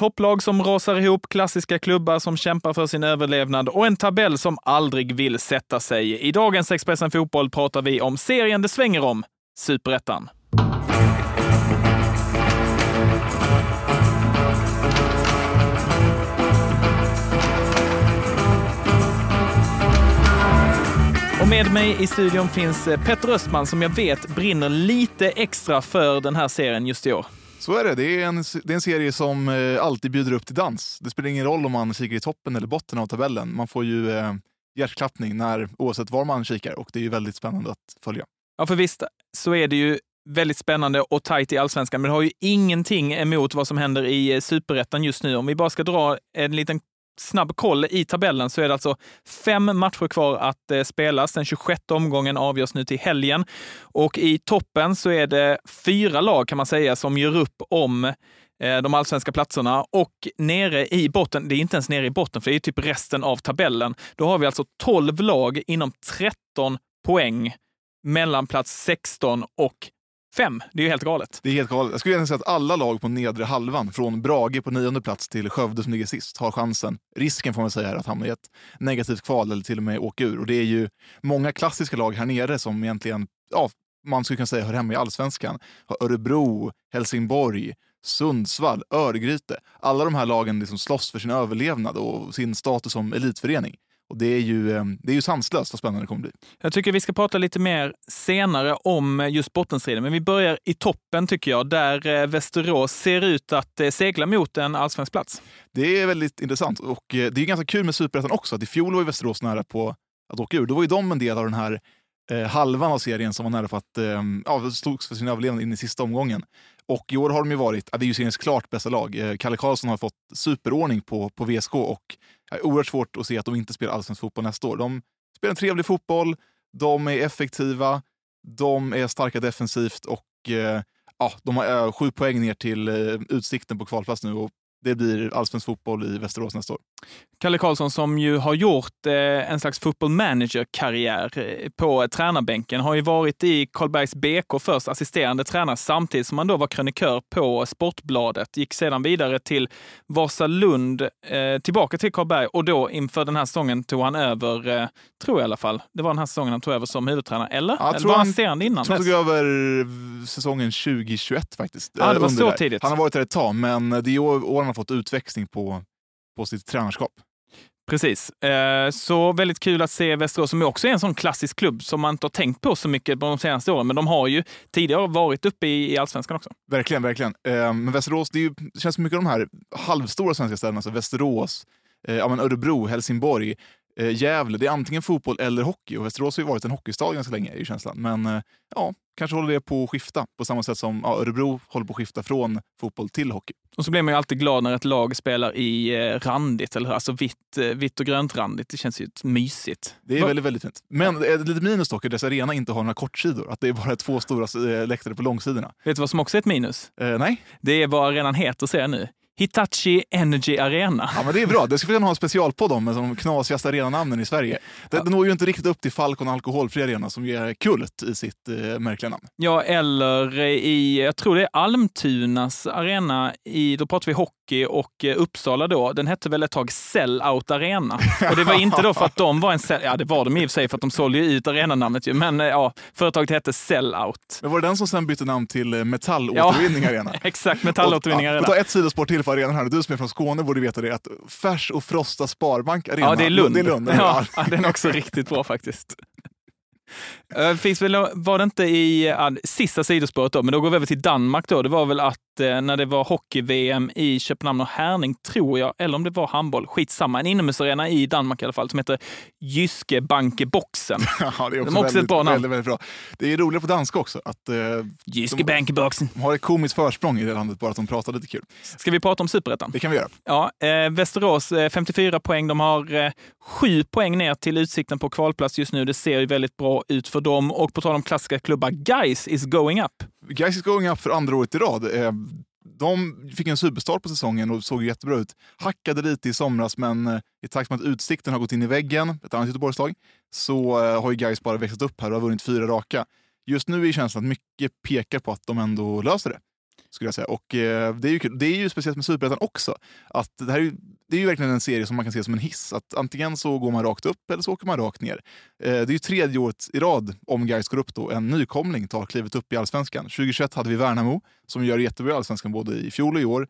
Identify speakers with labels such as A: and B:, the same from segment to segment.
A: topplag som rasar ihop, klassiska klubbar som kämpar för sin överlevnad och en tabell som aldrig vill sätta sig. I dagens Expressen Fotboll pratar vi om serien det svänger om, Superettan. Och med mig i studion finns eh, Petter Östman som jag vet brinner lite extra för den här serien just i år.
B: Så är det. Det är, en, det är en serie som eh, alltid bjuder upp till dans. Det spelar ingen roll om man kikar i toppen eller botten av tabellen. Man får ju eh, hjärtklappning när, oavsett var man kikar och det är ju väldigt spännande att följa.
A: Ja, för visst så är det ju väldigt spännande och tajt i allsvenskan, men det har ju ingenting emot vad som händer i eh, superettan just nu. Om vi bara ska dra en liten snabb koll i tabellen så är det alltså fem matcher kvar att eh, spelas. Den 26 omgången avgörs nu till helgen. Och i toppen så är det fyra lag kan man säga som gör upp om eh, de allsvenska platserna och nere i botten, det är inte ens nere i botten för det är typ resten av tabellen. Då har vi alltså 12 lag inom 13 poäng mellan plats 16 och Fem. Det är ju helt galet.
B: Det är helt galet. Jag skulle gärna säga att alla lag på nedre halvan, från Brage på nionde plats till Skövde som ligger sist, har chansen, risken får man säga, att hamna i ett negativt kval eller till och med åka ur. Och det är ju många klassiska lag här nere som egentligen, ja, man skulle kunna säga hör hemma i allsvenskan. Örebro, Helsingborg, Sundsvall, Örgryte. Alla de här lagen liksom slåss för sin överlevnad och sin status som elitförening. Och det är ju, eh, det är ju sanslöst vad spännande det kommer bli.
A: Jag tycker vi ska prata lite mer senare om just bottenstriden, men vi börjar i toppen tycker jag, där eh, Västerås ser ut att eh, segla mot en allsvensk plats.
B: Det är väldigt intressant och det är ganska kul med Superettan också. Att I fjol var Västerås nära på att åka ur. Då var ju de en del av den här eh, halvan av serien som var nära på att eh, ja, slogs för sin överlevnad in i sista omgången. Och i år har de ju varit, ja, det är ju seriens klart bästa lag. Eh, Kalle Karlsson har fått superordning på, på VSK och det är oerhört svårt att se att de inte spelar allsvensk fotboll nästa år. De spelar en trevlig fotboll, de är effektiva, de är starka defensivt och eh, ja, de har eh, sju poäng ner till utsikten på kvalplats nu och det blir allsvensk fotboll i Västerås nästa år.
A: Kalle Karlsson som ju har gjort eh, en slags football manager-karriär eh, på tränarbänken har ju varit i Karlbergs BK först, assisterande tränare, samtidigt som han då var krönikör på Sportbladet. Gick sedan vidare till Vasalund, eh, tillbaka till Karlberg och då inför den här säsongen tog han över, eh, tror jag i alla fall, det var den här säsongen han tog över som huvudtränare, eller?
B: Ja,
A: eller var han assisterande innan?
B: Jag tror han tog över säsongen 2021 faktiskt.
A: Ja, det var
B: eh,
A: så
B: där.
A: tidigt.
B: Han har varit där ett tag, men det är år, år han har fått utväxling på, på sitt tränarskap.
A: Precis. Eh, så väldigt kul att se Västerås, som också är en sån klassisk klubb som man inte har tänkt på så mycket på de senaste åren. Men de har ju tidigare varit uppe i, allsvenskan också.
B: Verkligen, verkligen. Eh, men Västerås, det, ju, det känns som mycket av de här halvstora svenska städerna, alltså Västerås, eh, ja, men Örebro, Helsingborg, eh, Gävle. Det är antingen fotboll eller hockey. Och Västerås har ju varit en hockeystad ganska länge, är ju känslan. Men eh, ja, kanske håller det på att skifta på samma sätt som ja, Örebro håller på att skifta från fotboll till hockey.
A: Och så blir man ju alltid glad när ett lag spelar i eh, randigt, eller alltså vitt, eh, vitt och grönt randigt. Det känns ju mysigt.
B: Det är
A: Va?
B: väldigt, väldigt fint. Men ett litet minus dock är att dess arena inte har några kortsidor. Att det är bara två stora eh, läktare på långsidorna.
A: Vet du vad som också är ett minus?
B: Eh, nej,
A: Det är vad arenan heter, ser jag nu. Hitachi Energy Arena.
B: ja, men det är bra. Det skulle vi kunna ha en specialpodd om med de knasigaste arenanamnen i Sverige. Det, det når ju inte riktigt upp till Falcon Alkoholfri Arena som är kult i sitt eh, märkliga namn.
A: Ja, eller i, jag tror det är Almtunas arena, i, då pratar vi hockey och eh, Uppsala då, den hette väl ett tag Sellout Arena. Och det var inte då för att de var en, sell- ja det var de i och för sig för att de sålde ju ut arenanamnet ju, men eh, ja, företaget hette Sellout.
B: Men var det den som sen bytte namn till eh, Metallåtervinning Arena?
A: Exakt, Metallåtervinning
B: Och, ja,
A: Arena.
B: Ta ett sidospår till för arenan här. Du som är från Skåne borde veta det att Färs och Frosta Sparbank Arena.
A: Ja, det är Lund.
B: Det är Lund
A: ja, ja, den är också riktigt bra faktiskt. Finns väl, var det inte i ja, sista sidospåret då, men då går vi över till Danmark då. Det var väl att när det var hockey-VM i Köpenhamn och Härning, tror jag, eller om det var handboll, skitsamma, en inomhusarena i Danmark i alla fall, som heter Jyske Banke Boxen.
B: Ja, det är också,
A: De har också
B: väldigt,
A: ett bra namn.
B: Väldigt, väldigt bra. Det är roligt på danska också. Att, eh,
A: Jyske Banke Boxen.
B: de har ett komiskt försprång i det landet, bara att de pratar lite kul.
A: Ska vi prata om superettan?
B: Det kan vi göra.
A: Ja, eh, Västerås eh, 54 poäng. De har eh, sju poäng ner till utsikten på kvalplats just nu. Det ser ju väldigt bra ut för dem. Och på tal om klassiska klubbar, Guys is going up.
B: Guys is going up för andra året i rad. De fick en superstart på säsongen och såg jättebra ut. Hackade lite i somras, men eh, i takt med att Utsikten har gått in i väggen, ett annat Göteborgslag, så eh, har ju Gais bara växlat upp här och har vunnit fyra raka. Just nu är känslan att mycket pekar på att de ändå löser det skulle jag säga. Och eh, det, är ju, kul. det är ju speciellt med Superettan också. Att det, här är ju, det är ju verkligen en serie som man kan se som en hiss. Att antingen så går man rakt upp eller så åker man rakt ner. Eh, det är ju tredje året i rad, om Gais går upp då, en nykomling tar klivet upp i Allsvenskan. 2021 hade vi Värnamo som gör jättebra i Allsvenskan både i fjol och i år.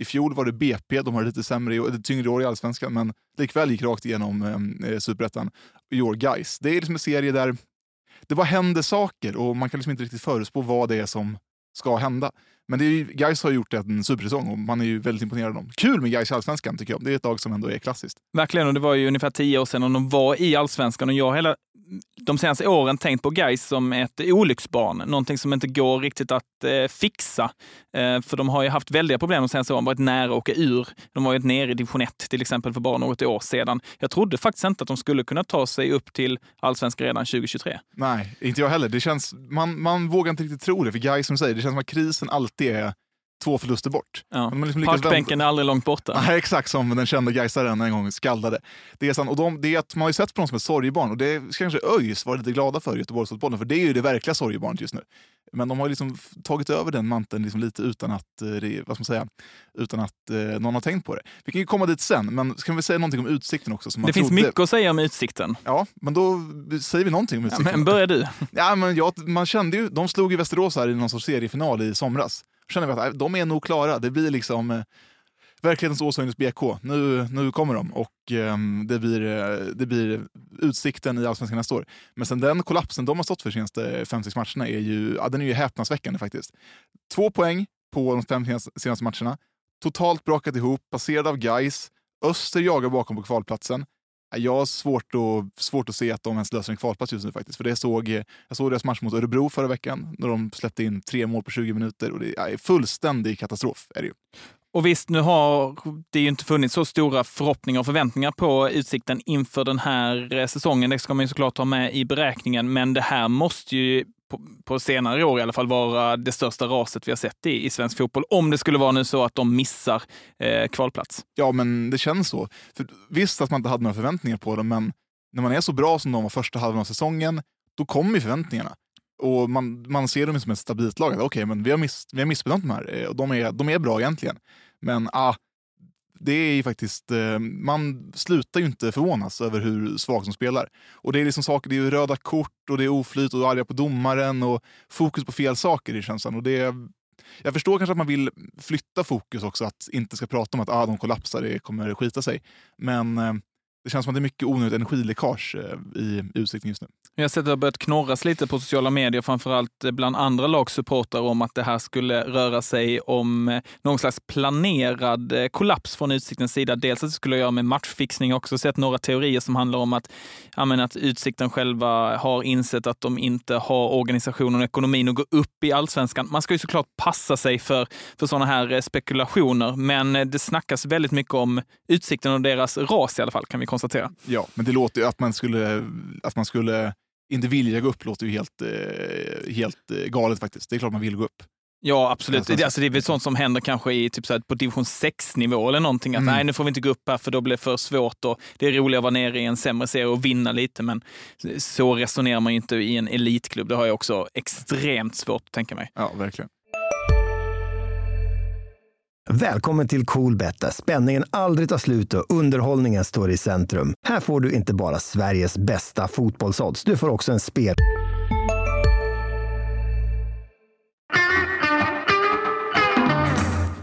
B: I fjol var det BP, de har lite sämre, lite tyngre år i Allsvenskan, men likväl gick rakt igenom eh, eh Superettan. I år Gais. Det är liksom en serie där det bara händer saker och man kan liksom inte riktigt förutspå vad det är som ska hända. Men det är ju, Gais har gjort en supersäsong och man är ju väldigt imponerad av dem. Kul med Gais i Allsvenskan tycker jag. Det är ett lag som ändå är klassiskt.
A: Verkligen, och det var ju ungefär tio år sedan de var i Allsvenskan och jag har hela de senaste åren tänkt på Gais som ett olycksbarn. Någonting som inte går riktigt att eh, fixa. Eh, för de har ju haft väldiga problem de senaste åren, varit nära att åka ur. De var ju nere i division 1 till exempel för bara något år sedan. Jag trodde faktiskt inte att de skulle kunna ta sig upp till allsvenskan redan 2023.
B: Nej, inte jag heller. Det känns, man, man vågar inte riktigt tro det, för Gais som säger, det känns som att krisen alltid är två förluster bort.
A: Ja. Liksom Parkbänken är aldrig långt borta.
B: Nej, exakt som den kända Gaisaren en gång skaldade. Det är, sant. Och de, det är att man har ju sett på dem som ett sorgebarn och det ska kanske ÖIS vara lite glada för i Göteborgsfotbollen, för det är ju det verkliga sorgebarnet just nu. Men de har liksom tagit över den manteln liksom lite utan att, eh, vad ska man säga, utan att eh, någon har tänkt på det. Vi kan ju komma dit sen, men ska vi säga någonting om Utsikten också?
A: Som det finns trodde... mycket att säga om Utsikten.
B: Ja, men då säger vi någonting om Utsikten.
A: Ja, men börjar du.
B: Ja, men jag, man kände ju, de slog ju Västerås här i någon sorts seriefinal i somras känner vi att äh, de är nog klara. Det blir liksom eh, verklighetens Åshöjdens BK. Nu, nu kommer de och eh, det, blir, eh, det blir utsikten i Allsvenskan nästa år. Men sen den kollapsen de har stått för de senaste fem sex matcherna är ju, ja, den är ju häpnadsväckande faktiskt. Två poäng på de fem senaste matcherna. Totalt brakat ihop, passerad av guys. Öster jagar bakom på kvalplatsen. Jag har svårt att, svårt att se att de ens löser en kvalplats just nu faktiskt. För det såg, jag såg deras match mot Örebro förra veckan när de släppte in tre mål på 20 minuter. Och det är fullständig katastrof. Är det ju.
A: Och visst, nu har det ju inte funnits så stora förhoppningar och förväntningar på Utsikten inför den här eh, säsongen. Det ska man ju såklart ha med i beräkningen, men det här måste ju på, på, senare år i alla fall vara det största raset vi har sett i, i svensk fotboll. Om det skulle vara nu så att de missar eh, kvalplats.
B: Ja, men det känns så. För visst att man inte hade några förväntningar på dem, men när man är så bra som de var första halvan av säsongen, då kommer förväntningarna. Och man, man ser dem som ett stabilt lag. Okej, okay, men vi har, miss, vi har missbedömt de här. Eh, och de är, de är bra egentligen. Men ah, det är ju faktiskt, eh, man slutar ju inte förvånas över hur svagt de spelar. Och det är liksom saker, det är röda kort och det är oflyt och arga på domaren och fokus på fel saker i känslan. Och det, jag förstår kanske att man vill flytta fokus också, att inte ska prata om att ah, de kollapsar, det kommer skita sig. Men eh, det känns som att det är mycket onödigt energiläckage eh, i Utsikten just nu.
A: Jag har sett att det har börjat knorras lite på sociala medier, framförallt eh, bland andra lagsupportrar om att det här skulle röra sig om eh, någon slags planerad kollaps från Utsiktens sida. Dels att det skulle göra med matchfixning. Jag har också sett några teorier som handlar om att, menar, att Utsikten själva har insett att de inte har organisationen och ekonomin att gå upp i allsvenskan. Man ska ju såklart passa sig för, för sådana här spekulationer, men det snackas väldigt mycket om Utsikten och deras ras i alla fall, kan vi konstatera.
B: Ja, men det låter ju att man skulle, att man skulle inte vilja gå upp låter ju helt, eh, helt eh, galet faktiskt. Det är klart man vill gå upp.
A: Ja, absolut. Det, alltså, det är väl sånt som händer kanske i, typ så här, på division 6-nivå eller någonting. Att mm. nej, nu får vi inte gå upp här för då blir det för svårt. Och det är roligare att vara nere i en sämre serie och vinna lite. Men så resonerar man ju inte i en elitklubb. Det har jag också extremt svårt att tänka mig.
B: Ja, verkligen.
C: Välkommen till Coolbet där spänningen aldrig tar slut och underhållningen står i centrum. Här får du inte bara Sveriges bästa fotbollsodds, du får också en spel...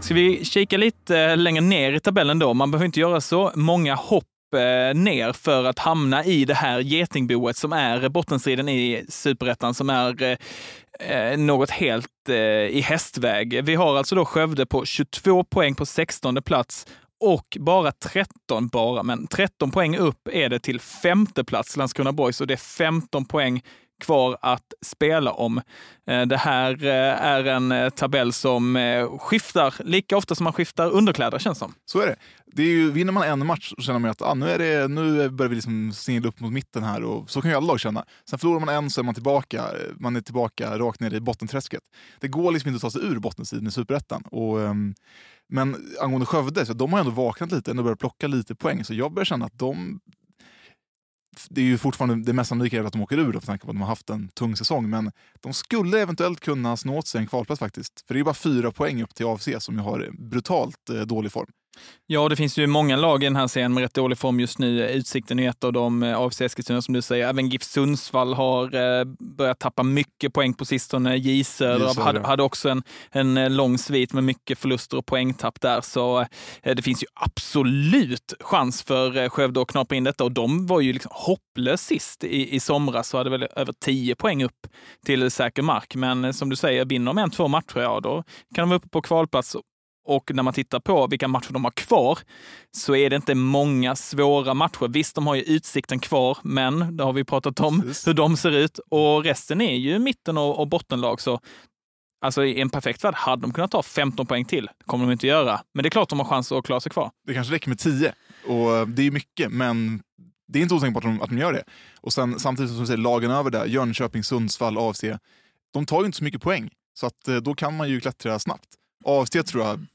A: Ska vi kika lite eh, längre ner i tabellen då? Man behöver inte göra så många hopp Eh, ner för att hamna i det här getingboet som är bottenstriden i superettan, som är eh, eh något helt eh, i hästväg. Vi har alltså då Skövde på 22 poäng på 16 plats och bara 13, bara, men 13 poäng upp är det till femte plats Landskrona Boys och det är 15 poäng kvar att spela om. Eh, det här eh, är en eh, tabell som skiftar lika ofta som man skiftar underkläder känns som.
B: Så är det. det är ju, vinner man en match så känner man att ah, nu, är det, nu börjar vi liksom snegla upp mot mitten här och så kan ju alla lag känna. Sen förlorar man en så är man tillbaka, man är tillbaka rakt ner i bottenträsket. Det går liksom inte att ta sig ur bottensidan i superettan. Och, um, men angående Skövde, så de har ändå vaknat lite och börjat plocka lite poäng. Så jag börjar känna att de det är ju fortfarande det mest sannolika att de åker ur då, för tanke på att de har haft en tung säsong. Men de skulle eventuellt kunna snå åt sig en kvalplats faktiskt. För det är bara fyra poäng upp till AFC som ju har brutalt eh, dålig form.
A: Ja, det finns ju många lag i den här serien med rätt dålig form just nu. Utsikten är ett av dem, eh, AFC Eskilstuna som du säger. Även GIF Sundsvall har eh, börjat tappa mycket poäng på sistone. J Söder hade, hade också en, en eh, lång svit med mycket förluster och poängtapp där. Så det finns ju absolut chans för Skövde att knapra in detta och de var ju liksom hopplös sist i, i somras och hade väl över 10 poäng upp till säker mark. Men som du säger, vinner de en, två matcher, ja då kan de vara uppe på kvalplats och när man tittar på vilka matcher de har kvar så är det inte många svåra matcher. Visst, de har ju utsikten kvar, men det har vi pratat om Precis. hur de ser ut. Och resten är ju mitten och, och bottenlag. Så Alltså i en perfekt värld hade de kunnat ta 15 poäng till. Det kommer de inte göra. Men det är klart de har chans att klara sig kvar.
B: Det kanske räcker med 10. Och det är mycket, men det är inte otänkbart att de, att de gör det. Och sen samtidigt som du säger, lagen över där, Jönköping, Sundsvall, AFC, de tar ju inte så mycket poäng. Så att eh, då kan man ju klättra snabbt. AFC tror jag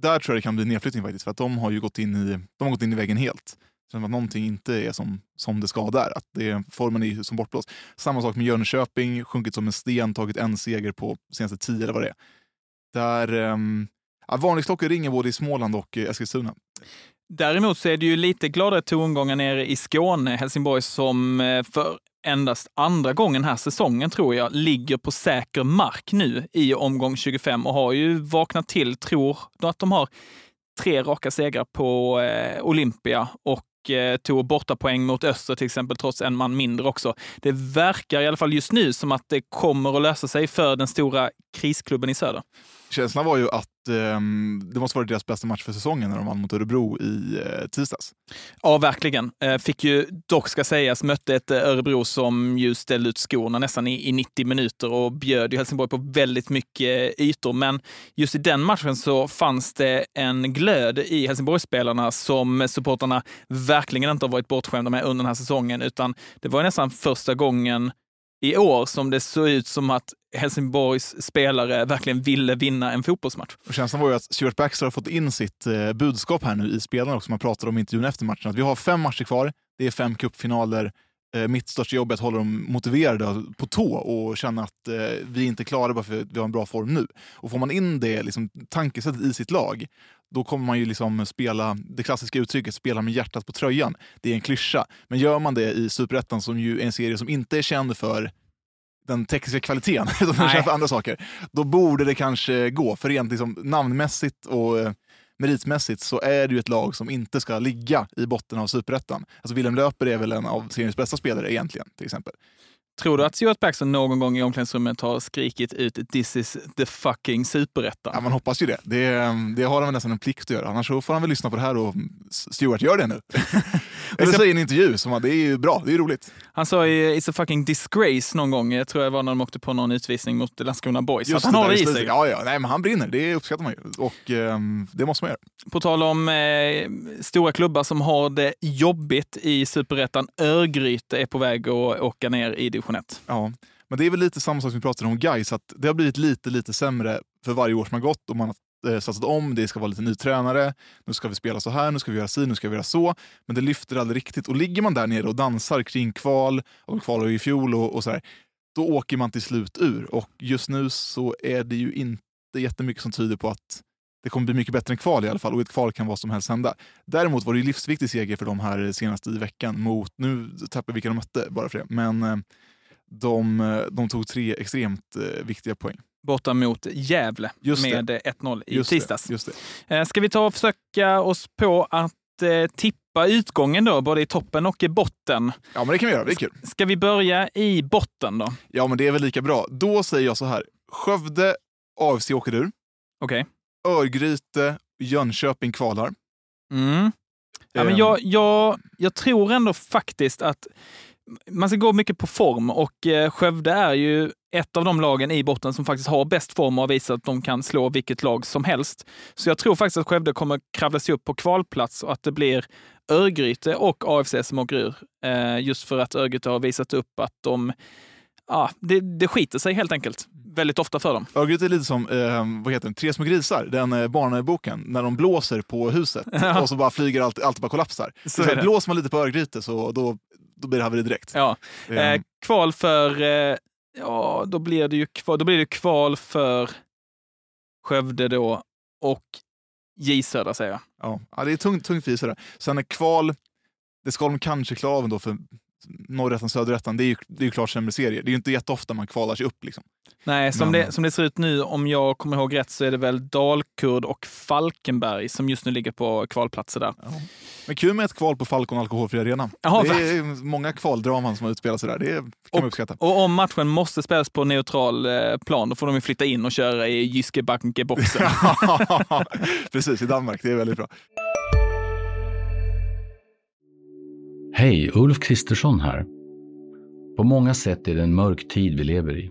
B: där tror jag det kan bli nedflyttning faktiskt, för att de har ju gått in i, de har gått in i väggen helt. Så att någonting inte är som, som det ska där, att det, formen är som bortblåst. Samma sak med Jönköping, sjunkit som en sten, tagit en seger på senaste tio eller vad det är. Där, um, ja, varningsklockor ringer både i Småland och eh, Eskilstuna.
A: Däremot så är det ju lite gladare tongångar nere i Skåne, Helsingborg, som eh, för endast andra gången här säsongen, tror jag, ligger på säker mark nu i omgång 25 och har ju vaknat till, tror att de har tre raka segrar på eh, Olympia och eh, tog bortapoäng mot Öster till exempel, trots en man mindre också. Det verkar i alla fall just nu som att det kommer att lösa sig för den stora krisklubben i söder.
B: Känslan var ju att eh, det måste varit deras bästa match för säsongen när de vann mot Örebro i eh, tisdags.
A: Ja, verkligen. Eh, fick ju dock, ska sägas, mötte ett eh, Örebro som ju ställde ut skorna nästan i, i 90 minuter och bjöd ju Helsingborg på väldigt mycket eh, ytor. Men just i den matchen så fanns det en glöd i Helsingborgsspelarna som supporterna verkligen inte har varit bortskämda med under den här säsongen, utan det var nästan första gången i år som det såg ut som att Helsingborgs spelare verkligen ville vinna en fotbollsmatch.
B: Och känslan var ju att Stuart Baxter har fått in sitt eh, budskap här nu i spelarna också. Man pratar om intervjun efter matchen. Att vi har fem matcher kvar, det är fem cupfinaler. Eh, mitt största jobb är att hålla dem motiverade på tå och känna att eh, vi inte är klara bara för att vi har en bra form nu. Och får man in det liksom, tankesättet i sitt lag, då kommer man ju liksom spela det klassiska uttrycket spela med hjärtat på tröjan. Det är en klyscha. Men gör man det i Superettan som ju är en serie som inte är känd för den tekniska kvaliteten, utan den för andra saker, då borde det kanske gå. För rent liksom, namnmässigt och eh, meritmässigt så är det ju ett lag som inte ska ligga i botten av superettan. Alltså Willem Löper är väl en av seriens bästa spelare egentligen, till exempel.
A: Tror du att Stuart Baxter någon gång i omklädningsrummet har skrikit ut “This is the fucking superettan”?
B: Ja, man hoppas ju det. det. Det har han väl nästan en plikt att göra. Annars får han väl lyssna på det här och Stuart, gör det nu. Eller säg en intervju, som, det är ju bra, det är roligt.
A: Han sa ju “It's a fucking disgrace” någon gång, jag tror jag var när de åkte på någon utvisning mot Landskrona Boys.
B: Just
A: att han har det i sig.
B: Ja, ja. Nej, men han brinner, det uppskattar man ju. Och um, det måste man göra.
A: På tal om eh, stora klubbar som har det jobbigt i superettan, Örgryte är på väg att åka ner i division 1.
B: Ja, men det är väl lite samma sak som vi pratade om Gais, att det har blivit lite, lite sämre för varje år som har gått och man har Eh, satsat om, det ska vara lite ny tränare, nu ska vi spela så här, nu ska vi göra si, nu ska vi göra så. Men det lyfter aldrig riktigt. Och ligger man där nere och dansar kring kval, och de kvalade i fjol och, och så här, då åker man till slut ur. Och just nu så är det ju inte jättemycket som tyder på att det kommer bli mycket bättre än kval i alla fall och ett kval kan vad som helst hända. Däremot var det ju livsviktig seger för dem här senaste i veckan mot, nu tappar vi vilka de mötte bara för det, men eh, de, eh, de tog tre extremt viktiga poäng.
A: Borta mot Gävle just med 1-0 i
B: just
A: tisdags.
B: Det, just det.
A: Ska vi ta och försöka oss på att tippa utgången då, både i toppen och i botten?
B: Ja, men det kan vi göra. Det är kul.
A: Ska vi börja i botten då?
B: Ja, men det är väl lika bra. Då säger jag så här. Skövde, AFC åker ur.
A: Okej. Okay.
B: Örgryte, Jönköping kvalar.
A: Mm. Ja, men jag, jag, jag tror ändå faktiskt att man ska gå mycket på form och eh, Skövde är ju ett av de lagen i botten som faktiskt har bäst form och har visat att de kan slå vilket lag som helst. Så jag tror faktiskt att Skövde kommer kravla sig upp på kvalplats och att det blir Örgryte och AFC som åker ur. Eh, just för att Örgryte har visat upp att de ja, det, det skiter sig helt enkelt väldigt ofta för dem.
B: Örgryte är lite som eh, vad heter den? Tre små grisar, den eh, barnboken, när de blåser på huset och så bara flyger allt, allt bara kollapsar. Så så blåser man lite på Örgryte så då då blir det haveri direkt.
A: Ja.
B: Eh,
A: Eh, kval för, eh, ja då blir det ju kval, då blir det kval för Skövde då och J Södra säger jag.
B: ja. ja, det är tungt, tungt för Isar. Sen är kval, det ska de kanske klara av ändå för norrätten, söderettan. Det är ju, det är ju klart sämre serier. Det är ju inte jätteofta man kvalar sig upp. Liksom.
A: Nej, som,
B: Men-
A: det, som det ser ut nu, om jag kommer ihåg rätt, så är det väl Dalkurd och Falkenberg som just nu ligger på kvalplatser där.
B: Men kul med ett kval på Falcon Alkoholfri Arena.
A: Jaha,
B: det är många kvaldraman som har utspelat sig där. Det kan man uppskatta.
A: Och om matchen måste spelas på neutral eh, plan, då får de ju flytta in och köra i Jyske Banke-boxen.
B: Precis, i Danmark. Det är väldigt bra.
D: Hej, Ulf Kristersson här. På många sätt är det en mörk tid vi lever i.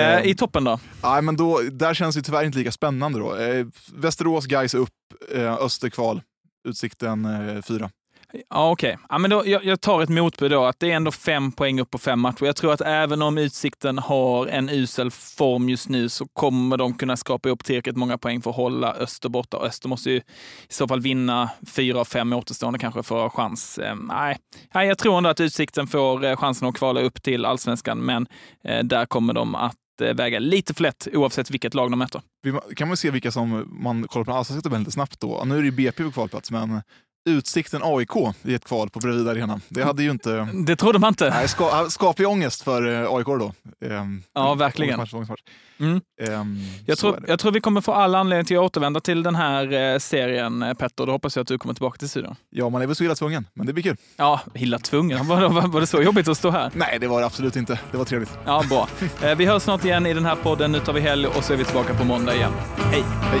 A: Eh, I toppen då?
B: Nej, men då, där känns det tyvärr inte lika spännande. Då. Eh, Västerås, Gais upp, eh, Österkval, Utsikten eh, fyra.
A: Ja, okej. Ja, men då, jag, jag tar ett motbud då, att det är ändå fem poäng upp på fem matcher. Jag tror att även om Utsikten har en usel form just nu så kommer de kunna skapa upp tillräckligt många poäng för att hålla Öster borta. Öster måste ju i så fall vinna fyra av fem återstående kanske för att ha chans. Eh, nej. nej, jag tror ändå att Utsikten får eh, chansen att kvala upp till allsvenskan, men eh, där kommer de att Eh, väga lite för lätt oavsett vilket lag de möter.
B: Kan man se vilka som man kollar på Allsvenskan allsvenska lite snabbt då. Nu är det ju BP på kvalplats, men Utsikten AIK i ett kval på Bredvid Arena. Det hade ju inte...
A: Det trodde man inte.
B: Nej, ska, skaplig ångest för eh, AIK då. Ehm,
A: Ja, verkligen.
B: ångestmatch, ångestmatch.
A: Mm.
B: Ehm,
A: Jag tror, jag tror vi kommer få alla anledning till att återvända till den här eh, serien, eh, Petter. Då hoppas jag att du kommer tillbaka till studion.
B: Ja, man är väl så illa tvungen, men det blir kul.
A: Ja, illa tvungen. Var, var, var det så jobbigt att stå här?
B: Nej, det var det absolut inte. Det var trevligt.
A: Ja, bra. Eh, Vi hörs snart igen i den här podden. Nu tar vi helg och så är vi tillbaka på måndag igen. Hej!
B: Hej!